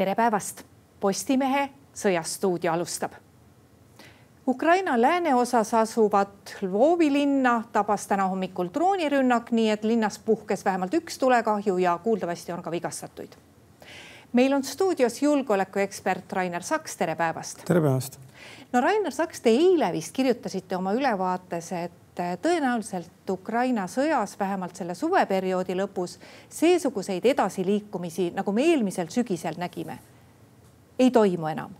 tere päevast, Postimehe Sõjastuudio alustab. Ukraina lääneosas asuvat Lvovi linna tabas täna hommikul droonirünnak, nii et linnas puhkes vähemalt üks tulekahju ja kuuldavasti on ka vigastatuid. meil on stuudios julgeolekuekspert Rainer Saks, tere päevast. tere päevast. no Rainer Saks, te eile vist kirjutasite oma ülevaates, et tõenäoliselt Ukraina sõjas, vähemalt selle suveperioodi lõpus, seesuguseid edasiliikumisi, nagu me eelmisel sügisel nägime, ei toimu enam.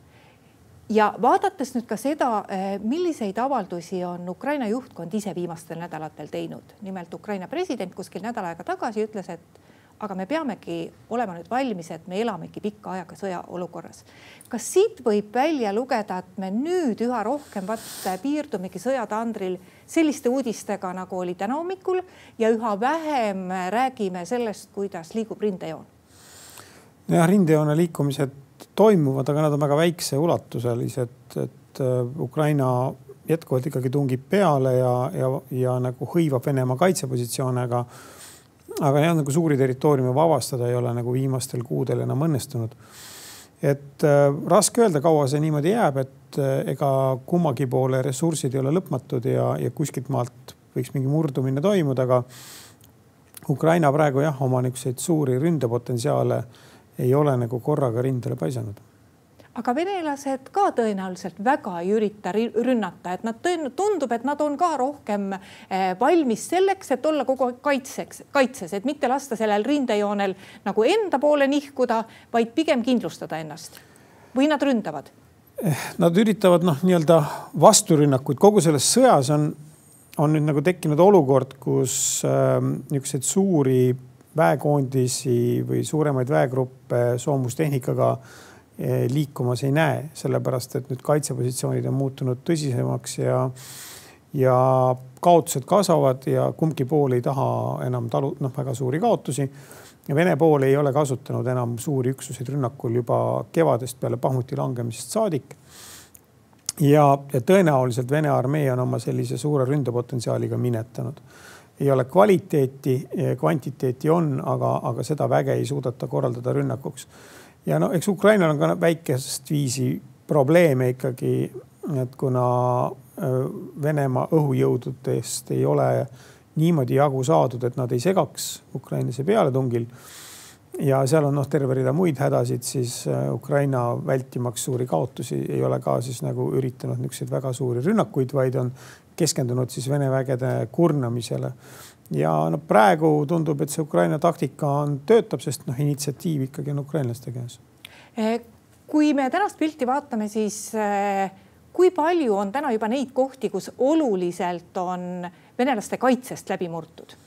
ja vaadates nüüd ka seda, milliseid avaldusi on Ukraina juhtkond ise viimastel nädalatel teinud, nimelt Ukraina president kuskil nädal aega tagasi ütles, et aga me peamegi olema nüüd valmis, et me elamegi pikka aega sõjaolukorras. kas siit võib välja lugeda, et me nüüd üha rohkem vaat piirdumegi sõjatandril selliste uudistega, nagu oli täna hommikul ja üha vähem räägime sellest, kuidas liigub rindejoon? jah, rindejoone liikumised toimuvad, aga nad on väga väikse ulatuselised, et äh, Ukraina jätkuvalt ikkagi tungib peale ja, ja, ja nagu hõivab Venemaa kaitsepositsioone, aga aga jah, nagu suuri territooriume vabastada ei ole nagu viimastel kuudel enam õnnestunud. et äh, raske öelda, kaua see niimoodi jääb, et äh, ega kummagi poole ressursid ei ole lõpmatud ja, ja kuskilt maalt võiks mingi murdumine toimuda, aga Ukraina praegu jah, oma niisuguseid suuri ründepotentsiaale ei ole nagu korraga rindele paisanud aga venelased ka tõenäoliselt väga ei ürita rünnata, et nad tundub, et nad on ka rohkem eh, valmis selleks, et olla kogu aeg kaitseks, kaitses, et mitte lasta sellel rindejoonel nagu enda poole nihkuda, vaid pigem kindlustada ennast. või nad ründavad? Eh, nad üritavad noh, nii-öelda vasturünnakuid, kogu selles sõjas on, on nüüd nagu tekkinud olukord, kus äh, niisuguseid suuri väekoondisi või suuremaid väegruppe soomustehnikaga äh, liikumas ei näe, sellepärast et nüüd kaitsepositsioonid on muutunud tõsisemaks ja, ja kaotused kasvavad ja kumbki pool ei taha enam talu, noh, väga suuri kaotusi. ja Vene pool ei ole kasutanud enam suuri üksuseid rünnakul juba kevadest peale Bahmuti langemisest saadik. ja, ja tõenäoliselt Vene armee on oma sellise suure ründepotentsiaaliga minetanud ei ole kvaliteeti, kvantiteeti on, aga, aga seda väge ei suudeta korraldada rünnakuks ja no eks Ukrainal on ka väikest viisi probleeme ikkagi, et kuna äh, Venemaa õhujõududest ei ole niimoodi jagu saadud, et nad ei segaks Ukrainase pealetungil. ja seal on noh, terve rida muid hädasid, siis äh, Ukraina vältimaks suuri kaotusi ei ole ka siis nagu üritanud niisuguseid väga suuri rünnakuid, vaid on keskendunud siis Vene vägede kurnamisele ja no praegu tundub, et see Ukraina taktika on, töötab, sest noh, initsiatiiv ikkagi on ukrainlaste käes. Eh, kui me tänast pilti vaatame, siis eh, kui palju on täna juba neid kohti, kus oluliselt on venelaste kaitsest läbi murtud?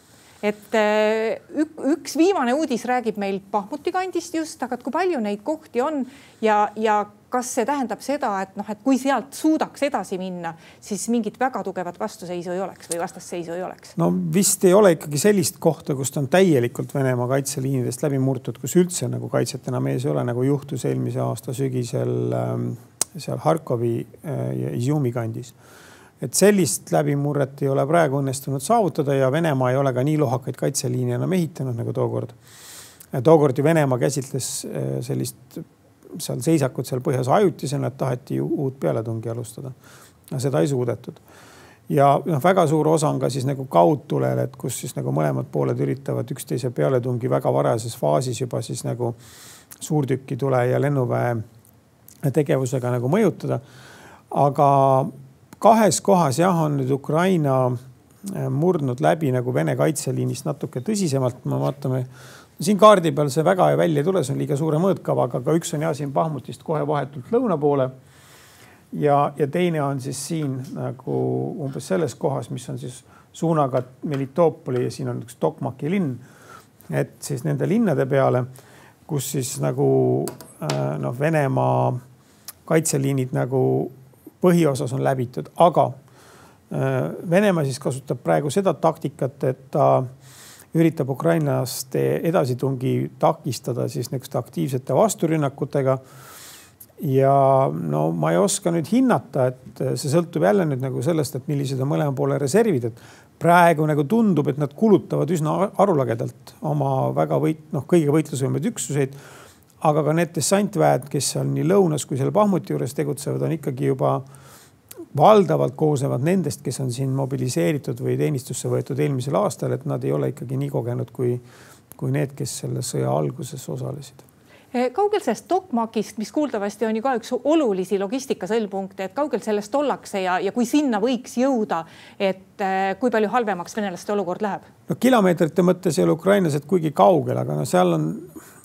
et eh, üks viimane uudis räägib meil Pahmuti kandist just, aga et kui palju neid kohti on ja, ja kas see tähendab seda, et noh, et kui sealt suudaks edasi minna, siis mingit väga tugevat vastuseisu ei oleks või vastasseisu ei oleks? no vist ei ole ikkagi sellist kohta, kust on täielikult Venemaa kaitseliinidest läbi murtud, kus üldse nagu kaitset enam ees ei ole, nagu juhtus eelmise aasta sügisel ähm, seal Harkovi äh, ja Izumi kandis. et sellist läbimurret ei ole praegu õnnestunud saavutada ja Venemaa ei ole ka nii lohakaid kaitseliine enam ehitanud nagu tookord. tookord ju Venemaa käsitles äh, sellist seal seisakut seal põhjas ajutisena, et taheti ju uut pealetungi alustada. seda ei suudetud. ja noh, väga suur osa on ka siis nagu kaudtulel, et kus siis nagu mõlemad pooled üritavad üksteise pealetungi väga varajases faasis juba siis nagu suurtükitule ja lennuväe tegevusega nagu mõjutada. aga kahes kohas jah, on nüüd Ukraina äh, murdnud läbi nagu Vene kaitseliinist natuke tõsisemalt, me vaatame siin kaardi peal see väga välja ei tule, see on liiga suure mõõtkavaga, aga üks on jah siin Bahmutist kohe vahetult lõuna poole. ja, ja teine on siis siin nagu umbes selles kohas, mis on siis suunaga Melitopoli ja siin on üks Tokmaki linn. et siis nende linnade peale, kus siis nagu äh, noh, Venemaa kaitseliinid nagu põhiosas on läbitud, aga äh, Venemaa siis kasutab praegu seda taktikat, et ta äh, üritab ukrainlaste edasitungi takistada siis niisuguste aktiivsete vasturünnakutega. ja no ma ei oska nüüd hinnata, et see sõltub jälle nüüd nagu sellest, et millised on mõlema poole reservid, et praegu nagu tundub, et nad kulutavad üsna arulagedalt oma väga võit, noh, kõige võitlusvõimeid üksuseid. aga ka need dessantväed, kes seal nii lõunas kui seal Bahmuti juures tegutsevad, on ikkagi juba valdavalt koosnevad nendest, kes on siin mobiliseeritud või teenistusse võetud eelmisel aastal, et nad ei ole ikkagi nii kogenud kui, kui need, kes selle sõja alguses osalesid Eh, kaugel sellest Tokmakist, mis kuuldavasti on ju ka üks olulisi logistika sõlmpunkte, et kaugel sellest ollakse ja, ja kui sinna võiks jõuda, et eh, kui palju halvemaks venelaste olukord läheb? no kilomeetrite mõttes ei ole ukrainlased kuigi kaugel, aga no seal on,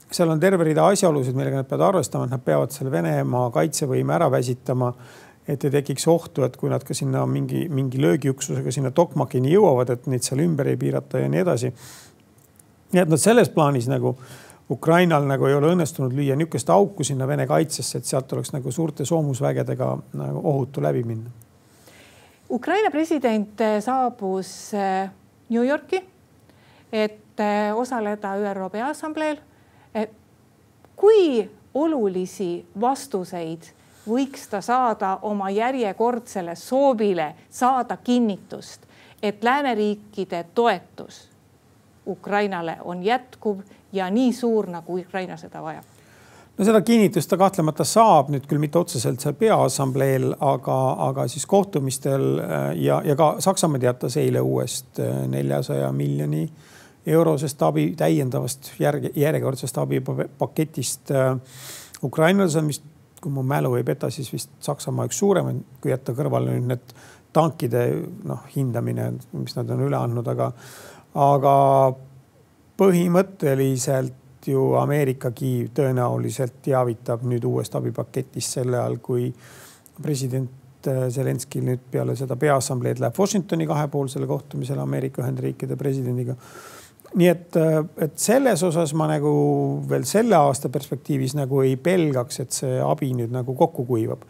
seal on terve rida asjaolusid, millega nad peavad arvestama, et nad peavad selle Venemaa kaitsevõime ära väsitama et ei tekiks ohtu, et kui nad ka sinna mingi, mingi löögiüksusega sinna Tokmakini jõuavad, et neid seal ümber ei piirata ja nii edasi. nii et nad selles plaanis nagu Ukrainal nagu ei ole õnnestunud lüüa niisugust auku sinna Vene kaitsesse, et sealt oleks nagu suurte soomusvägedega nagu ohutu läbi minna. Ukraina president eh, saabus eh, New Yorki, et eh, osaleda ÜRO Peaassambleel. kui olulisi vastuseid võiks ta saada oma järjekordsele soovile saada kinnitust, et lääneriikide toetus Ukrainale on jätkuv ja nii suur, nagu Ukraina seda vajab? no seda kinnitust ta kahtlemata saab nüüd küll mitte otseselt seal peaassambleel, aga, aga siis kohtumistel äh, ja, ja ka Saksamaa teatas eile uuest äh, neljasaja miljoni eurosest abi, täiendavast järg, järjekordsest abipaketist äh, Ukrainale, see on vist, kui mu mälu ei peta, siis vist Saksamaa üks suuremaid, kui jätta kõrvale nüüd need tankide noh, hindamine, mis nad on üle andnud, aga, aga põhimõtteliselt ju Ameerikagi tõenäoliselt teavitab nüüd uuest abipaketist selle all, kui president äh, Zelenskil nüüd peale seda peaassambleed läheb Washingtoni kahepoolsele kohtumisele Ameerika Ühendriikide presidendiga. Nii et, äh, et selles osas ma nagu veel selle aasta perspektiivis nagu ei pelgaks, et see abi nüüd nagu kokku kuivab.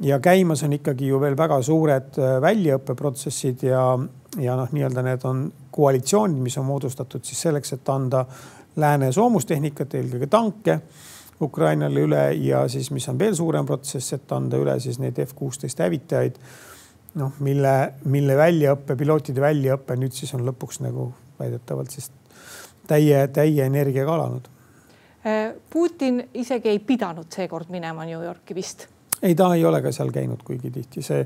ja käimas on ikkagi ju veel väga suured äh, väljaõppeprotsessid ja, ja noh, nii-öelda need on koalitsioonid, mis on moodustatud siis selleks, et anda lääne soomustehnikat, eelkõige tanke Ukrainale üle ja siis, mis on veel suurem protsess, et anda üle siis neid F kuusteist hävitajaid. noh, mille, mille väljaõpe, pilootide väljaõpe nüüd siis on lõpuks nagu väidetavalt siis täie, täie energiaga alanud. Äh, Putin isegi ei pidanud seekord minema New Yorki vist? ei, ta ei ole ka seal käinud kuigi tihti, see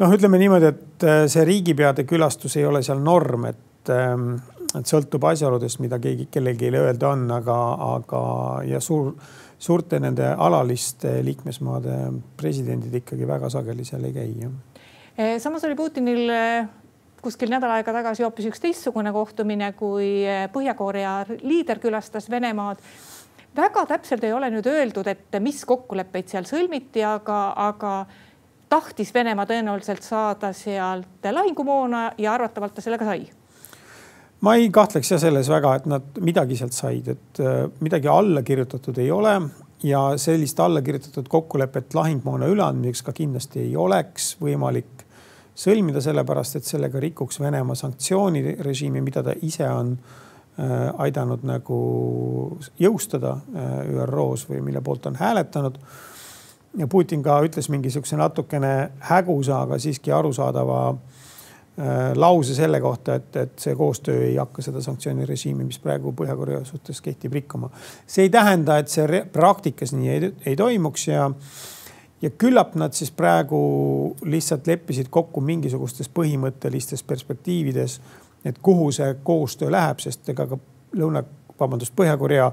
noh, ütleme niimoodi, et äh, see riigipeade külastus ei ole seal norm, et, ähm, et sõltub asjaoludest, mida keegi, kellelgi öelda on, aga, aga ja suur, suurte nende alaliste liikmesmaade presidendid ikkagi väga sageli seal ei käi, jah. Eh, samas oli Putinil kuskil nädal aega tagasi hoopis üks teistsugune kohtumine, kui eh, Põhja-Korea liider külastas Venemaad. Väga täpselt ei ole nüüd öeldud, et mis kokkuleppeid seal sõlmiti, aga, aga tahtis Venemaa tõenäoliselt saada sealt lahingumoona ja arvatavalt ta sellega sai. Ma ei kahtleks jah selles väga, et nad midagi sealt said, et äh, midagi alla kirjutatud ei ole ja sellist alla kirjutatud kokkulepet lahingmoona üleandmiseks ka kindlasti ei oleks võimalik sõlmida, sellepärast et sellega rikuks Venemaa sanktsioonirežiimi, mida ta ise on äh, aidanud nagu jõustada äh, ÜRO-s või mille poolt on hääletanud ja Putin ka ütles mingisuguse natukene hägusa, aga siiski arusaadava äh, lause selle kohta, et, et see koostöö ei hakka seda sanktsioonirežiimi, mis praegu Põhja-Korea suhtes kehtib, rikkuma. see ei tähenda, et see praktikas nii ei, ei toimuks ja, ja küllap nad siis praegu lihtsalt leppisid kokku mingisugustes põhimõttelistes perspektiivides, et kuhu see koostöö läheb, sest ega ka Lõuna, vabandust, Põhja-Korea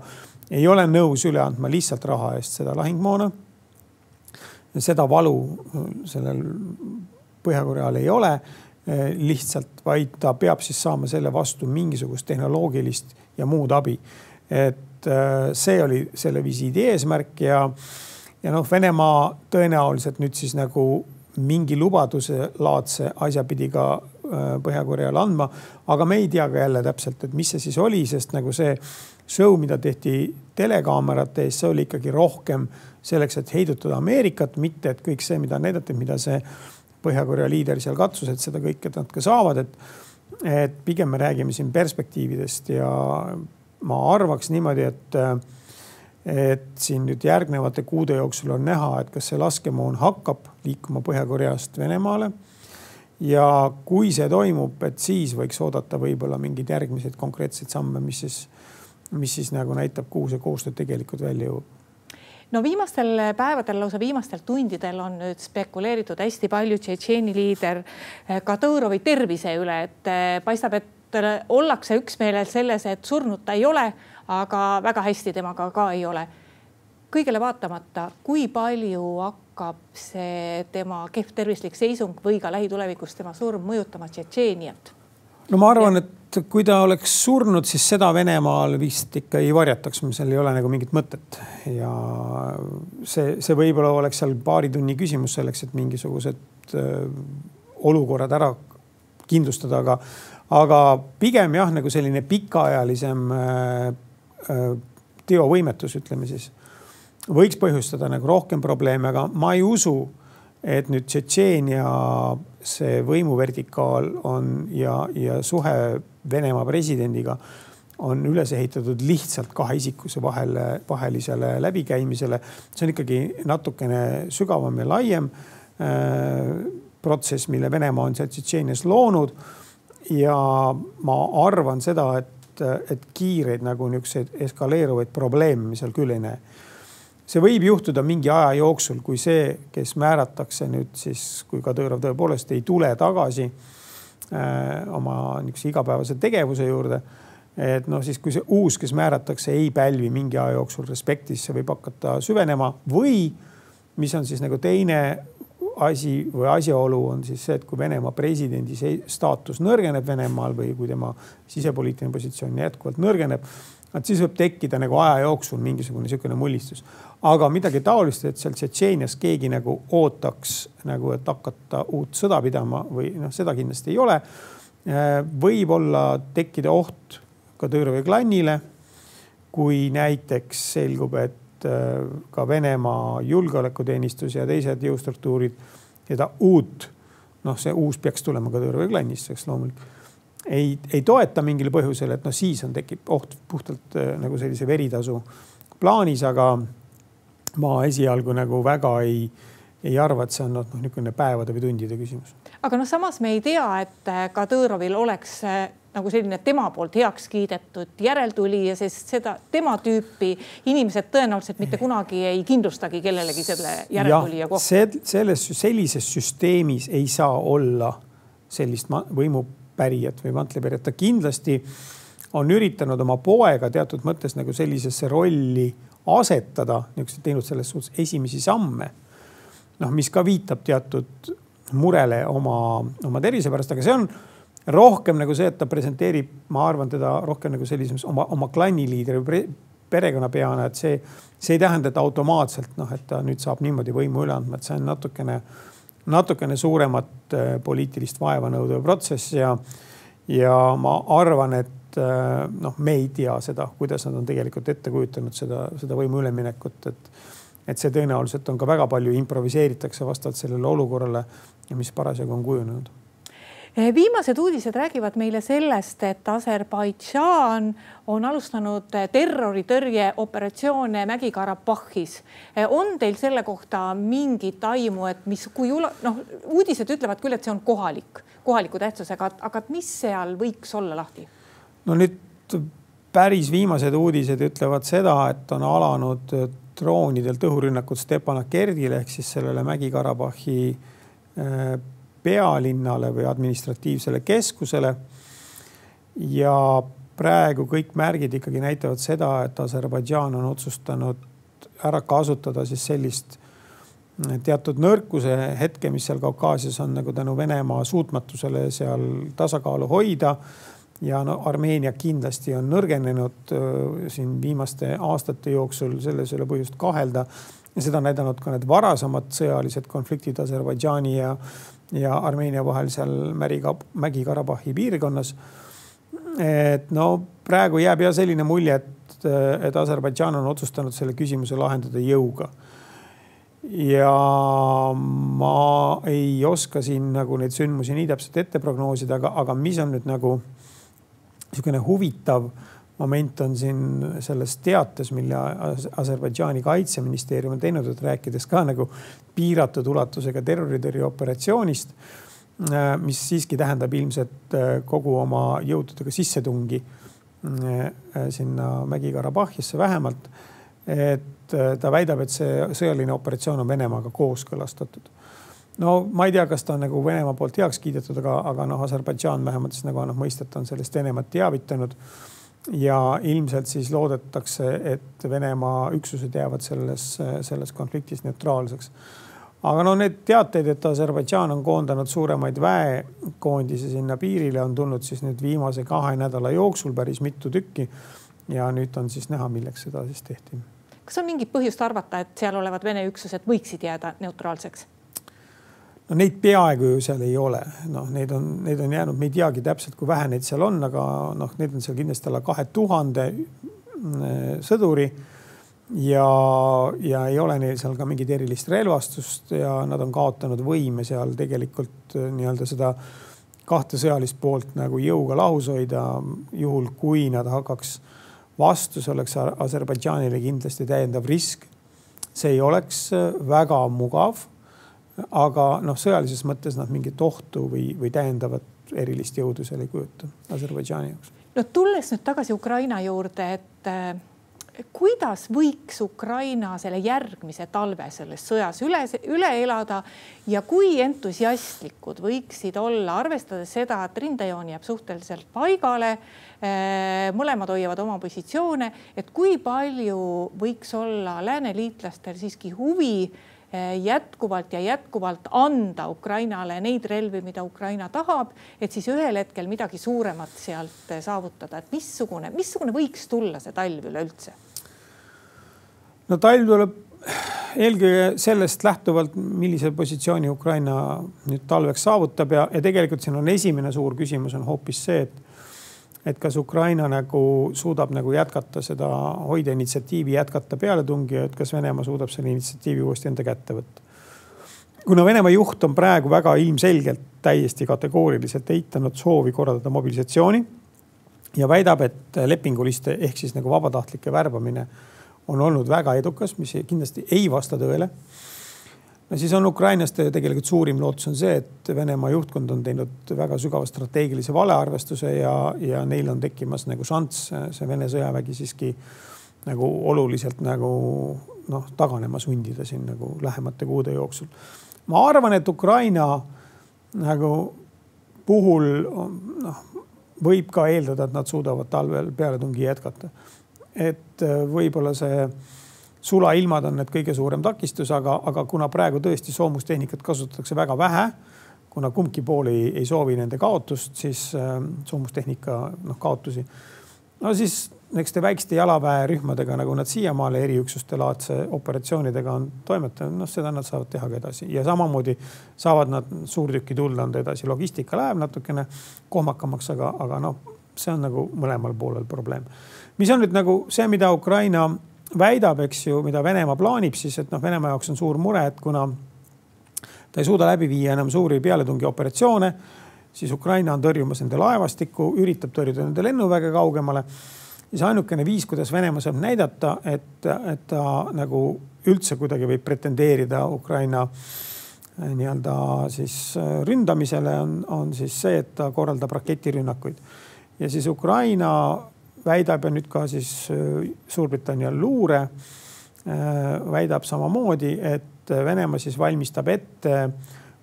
ei ole nõus üle andma lihtsalt raha eest seda lahingmoona seda valu sellel Põhja-Koreal ei ole eh, lihtsalt, vaid ta peab siis saama selle vastu mingisugust tehnoloogilist ja muud abi. et eh, see oli selle visiidi eesmärk ja, ja noh, Venemaa tõenäoliselt nüüd siis nagu mingi lubaduse laadse asja pidi ka eh, Põhja-Koreale andma, aga me ei tea ka jälle täpselt, et mis see siis oli, sest nagu see show, mida tehti telekaamerate ees, see oli ikkagi rohkem selleks, et heidutada Ameerikat, mitte et kõik see, mida näidati, mida see Põhja-Korea liider seal katsus, et seda kõike nad ka saavad, et, et pigem me räägime siin perspektiividest ja ma arvaks niimoodi, et, et siin nüüd järgnevate kuude jooksul on näha, et kas see laskemoon hakkab liikuma Põhja-Koreast Venemaale. Ja kui see toimub, et siis võiks oodata võib-olla mingeid järgmiseid konkreetseid samme, mis siis mis siis nagu näitab, kuhu see koostöö tegelikult välja jõuab. No viimastel päevadel, lausa viimastel tundidel on nüüd spekuleeritud hästi palju Tšetšeeni liider eh, Kadõrovi tervise üle, et eh, paistab, et ollakse üksmeelel selles, et surnud ta ei ole, aga väga hästi temaga ka ei ole. kõigele vaatamata, kui palju hakkab see tema kehv tervislik seisung või ka lähitulevikus tema surm mõjutama Tšetšeeniat? no ma arvan, et kui ta oleks surnud, siis seda Venemaal vist ikka ei varjataks, seal ei ole nagu mingit mõtet. ja see, see võib-olla oleks seal paari tunni küsimus selleks, et mingisugused äh, olukorrad ära kindlustada, aga, aga pigem jah, nagu selline pikaajalisem äh, teovõimetus, ütleme siis, võiks põhjustada nagu rohkem probleeme, aga ma ei usu, et nüüd Tšetšeenia see võimuvertikaal on ja, ja suhe Venemaa presidendiga on üles ehitatud lihtsalt kahe isikuse vahele, vahelisele läbikäimisele. see on ikkagi natukene sügavam ja laiem äh, protsess, mille Venemaa on seal Tšetšeenias loonud. ja ma arvan seda, et, et kiireid nagu niisuguseid eskaleeruvaid probleeme me seal küll ei näe see võib juhtuda mingi aja jooksul, kui see, kes määratakse nüüd siis, kui Kadõrov tõepoolest ei tule tagasi äh, oma niisuguse igapäevase tegevuse juurde. et noh, siis kui see uus, kes määratakse, ei pälvi mingi aja jooksul respekti, siis see võib hakata süvenema või mis on siis nagu teine asi või asjaolu on siis see, et kui Venemaa presidendi staatus nõrgeneb Venemaal või kui tema sisepoliitiline positsioon jätkuvalt nõrgeneb, et siis võib tekkida nagu aja jooksul mingisugune niisugune mullistus aga midagi taolist, et seal Tšetšeenias keegi nagu ootaks nagu, et hakata uut sõda pidama või noh, seda kindlasti ei ole. Võib-olla tekkida oht ka Tõõrovi klannile. kui näiteks selgub, et äh, ka Venemaa julgeolekuteenistus ja teised jõustruktuurid seda uut, noh, see uus peaks tulema ka Tõõrovi klannist, eks loomulikult ei, ei toeta mingil põhjusel, et noh, siis on, tekib oht puhtalt äh, nagu sellise veritasu plaanis, aga ma esialgu nagu väga ei, ei arva, et see on noh, niisugune päevade või tundide küsimus. aga noh, samas me ei tea, et äh, Kadõrovil oleks nagu selline tema poolt heaks kiidetud järeltulija, sest seda tema tüüpi inimesed tõenäoliselt mitte kunagi ei kindlustagi kellelegi selle järeltulija kohta. see, selles, sellises süsteemis ei saa olla sellist võimupärijat või mantlipärijat, ta kindlasti on üritanud oma poega teatud mõttes nagu sellisesse rolli asetada, niisugused teinud selles suhtes esimesi samme. noh, mis ka viitab teatud murele oma, oma tervise pärast, aga see on rohkem nagu see, et ta presenteerib, ma arvan teda rohkem nagu sellises oma, oma klanniliidri või perekonnapeana, et see, see ei tähenda, et automaatselt noh, et ta nüüd saab niimoodi võimu üle andma, et see on natukene, natukene suuremat äh, poliitilist vaeva nõudev protsess ja, ja ma arvan, et äh, noh, me ei tea seda, kuidas nad on tegelikult ette kujutanud seda, seda võimu üleminekut, et et see tõenäoliselt on ka väga palju improviseeritakse vastavalt sellele olukorrale, mis parasjagu on kujunenud viimased uudised räägivad meile sellest, et Aserbaidžaan on alustanud terroritõrjeoperatsioone Mägi-Karabahhis. Eh, on teil selle kohta mingit aimu, et mis, kui noh, uudised ütlevad küll, et see on kohalik, kohaliku tähtsusega, aga mis seal võiks olla lahti? no nüüd päris viimased uudised ütlevad seda, et on alanud droonidelt õhurünnakud Stepanakerdile ehk siis sellele Mägi-Karabahhi äh, pealinnale või administratiivsele keskusele. ja praegu kõik märgid ikkagi näitavad seda, et Aserbaidžaan on otsustanud ära kasutada siis sellist äh, teatud nõrkuse hetke, mis seal Kaukaasias on nagu tänu Venemaa suutmatusele seal tasakaalu hoida ja no Armeenia kindlasti on nõrgenenud siin viimaste aastate jooksul, selles ei ole põhjust kahelda. Ja seda on näidanud ka need varasemad sõjalised konfliktid Aserbaidžaani ja, ja Armeenia vahel seal Mägi-Karabahhi piirkonnas. et no praegu jääb ja selline mulje, et, et Aserbaidžaan on otsustanud selle küsimuse lahendada jõuga ja ma ei oska siin nagu neid sündmusi nii täpselt ette prognoosida, aga, aga mis on nüüd nagu niisugune huvitav moment on siin selles teates, mille Aserbaidžaani kaitseministeerium on teinud, et rääkides ka nagu piiratud ulatusega terroritõrjeoperatsioonist, äh, mis siiski tähendab ilmselt äh, kogu oma jõududega sissetungi sinna Mägi-Karabahhisse vähemalt. et ta väidab, et see sõjaline operatsioon on Venemaaga kooskõlastatud no ma ei tea, kas ta on nagu Venemaa poolt heaks kiidetud, aga, aga noh, Aserbaidžaan vähemalt siis nagu annab mõista, et on sellest Venemaad teavitanud. Ja ilmselt siis loodetakse, et Venemaa üksused jäävad selles, selles konfliktis neutraalseks. aga no need teateid, et Aserbaidžaan on koondanud suuremaid väekoondisi sinna piirile, on tulnud siis nüüd viimase kahe nädala jooksul päris mitu tükki. ja nüüd on siis näha, milleks seda siis tehti. kas on mingit põhjust arvata, et seal olevad Vene üksused võiksid jääda neutraalseks? No neid peaaegu ju seal ei ole, noh, neid on, neid on jäänud, me ei teagi täpselt, kui vähe neid seal on, aga noh, neid on seal kindlasti alla kahe tuhande mm, sõduri. ja, ja ei ole neil seal ka mingit erilist relvastust ja nad on kaotanud võime seal tegelikult äh, nii-öelda seda kahte sõjalist poolt nagu jõuga lahus hoida. juhul kui nad hakkaks vastu, see oleks Aserbaidžaanile kindlasti täiendav risk. see ei oleks äh, väga mugav aga noh, sõjalises mõttes nad mingit ohtu või, või täiendavat erilist jõudu seal ei kujuta Aserbaidžaani jaoks. no tulles nüüd tagasi Ukraina juurde, et eh, kuidas võiks Ukraina selle järgmise talve selles sõjas üle, üle elada ja kui entusiastlikud võiksid olla, arvestades seda, et rindejoon jääb suhteliselt paigale. Eh, mõlemad hoiavad oma positsioone, et kui palju võiks olla lääneliitlastel siiski huvi jätkuvalt ja jätkuvalt anda Ukrainale neid relvi, mida Ukraina tahab, et siis ühel hetkel midagi suuremat sealt eh, saavutada, et missugune, missugune võiks tulla see talv üleüldse? no talv tuleb eelkõige sellest lähtuvalt, millise positsiooni Ukraina nüüd talveks saavutab ja, ja tegelikult siin on esimene suur küsimus on hoopis see, et et kas Ukraina nagu suudab nagu jätkata seda, hoida initsiatiivi, jätkata pealetungi, et kas Venemaa suudab selle initsiatiivi uuesti enda kätte võtta. kuna Venemaa juht on praegu väga ilmselgelt täiesti kategooriliselt eitanud soovi korraldada mobilisatsiooni ja väidab, et lepinguliste ehk siis nagu vabatahtlike värbamine on olnud väga edukas, mis kindlasti ei vasta tõele no siis on ukrainlaste tegelikult suurim lootus on see, et Venemaa juhtkond on teinud väga sügava strateegilise valearvestuse ja, ja neil on tekkimas nagu šanss see Vene sõjavägi siiski nagu oluliselt nagu noh, taganema sundida siin nagu lähemate kuude jooksul. ma arvan, et Ukraina nagu puhul noh, võib ka eeldada, et nad suudavad talvel pealetungi jätkata. et võib-olla see sulailmad on need kõige suurem takistus, aga, aga kuna praegu tõesti soomustehnikat kasutatakse väga vähe, kuna kumbki pool ei, ei soovi nende kaotust, siis äh, soomustehnika noh, kaotusi. no siis eks te väikeste jalaväerühmadega, nagu nad siiamaale eriüksuste laadse operatsioonidega on toimetanud, noh, seda nad saavad teha ka edasi ja samamoodi saavad nad suurtükituld anda edasi. logistika läheb natukene kohmakamaks, aga, aga noh, see on nagu mõlemal poolel probleem. mis on nüüd nagu see, mida Ukraina väidab, eks ju, mida Venemaa plaanib siis, et noh, Venemaa jaoks on suur mure, et kuna ta ei suuda läbi viia enam suuri pealetungioperatsioone, siis Ukraina on tõrjumas nende laevastikku, üritab tõrjuda nende lennuväge kaugemale. siis ainukene viis, kuidas Venemaa saab näidata, et, et ta nagu üldse kuidagi võib pretendeerida Ukraina eh, nii-öelda siis eh, ründamisele on, on siis see, et ta korraldab raketirünnakuid. ja siis Ukraina väidab ja nüüd ka siis äh, Suurbritannia luure äh, väidab samamoodi, et Venemaa siis valmistab ette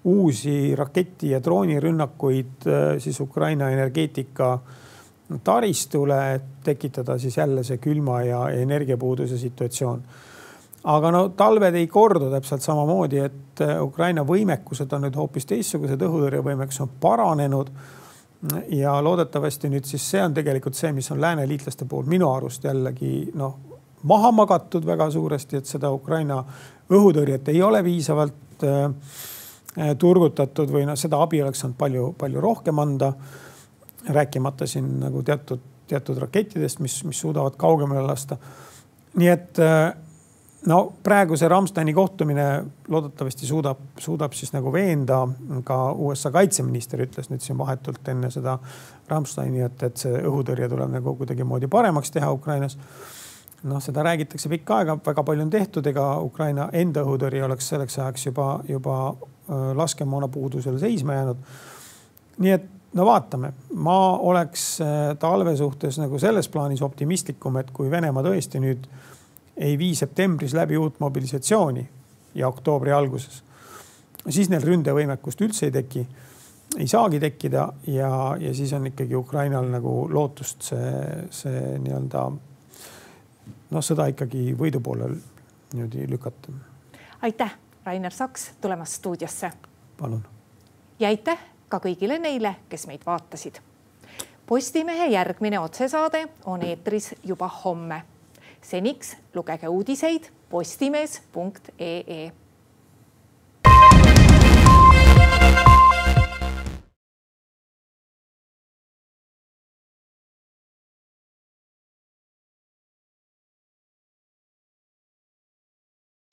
uusi raketi ja droonirünnakuid äh, siis Ukraina energeetika taristule, et tekitada siis jälle see külma ja energiapuuduse situatsioon. aga no talved ei kordu täpselt samamoodi, et Ukraina võimekused on nüüd hoopis teistsugused, õhutõrjevõimekus on paranenud ja loodetavasti nüüd siis see on tegelikult see, mis on lääneliitlaste poolt minu arust jällegi noh, maha magatud väga suuresti, et seda Ukraina õhutõrjet ei ole piisavalt äh, turgutatud või noh, seda abi oleks saanud palju-palju rohkem anda. rääkimata siin nagu teatud, teatud rakettidest, mis, mis suudavad kaugemale lasta. nii et äh, no praegu see Ramsteini kohtumine loodetavasti suudab, suudab siis nagu veenda ka USA kaitseminister ütles nüüd siin vahetult enne seda Ramsteini, et, et see õhutõrje tuleb nagu kuidagimoodi paremaks teha Ukrainas. noh, seda räägitakse pikka aega, väga palju on tehtud, ega Ukraina enda õhutõrje oleks selleks ajaks juba, juba laskemoona puudusel seisma jäänud. nii et no vaatame, ma oleks talve suhtes nagu selles plaanis optimistlikum, et kui Venemaa tõesti nüüd ei vii septembris läbi uut mobilisatsiooni ja oktoobri alguses, siis neil ründevõimekust üldse ei teki, ei saagi tekkida ja, ja siis on ikkagi Ukrainal nagu lootust see, see nii-öelda noh, sõda ikkagi võidu poole niimoodi lükata. aitäh, Rainer Saks tulemast stuudiosse. palun. ja aitäh ka kõigile neile, kes meid vaatasid. Postimehe järgmine otsesaade on eetris juba homme. Seniks lugege uudiseid postimees.ee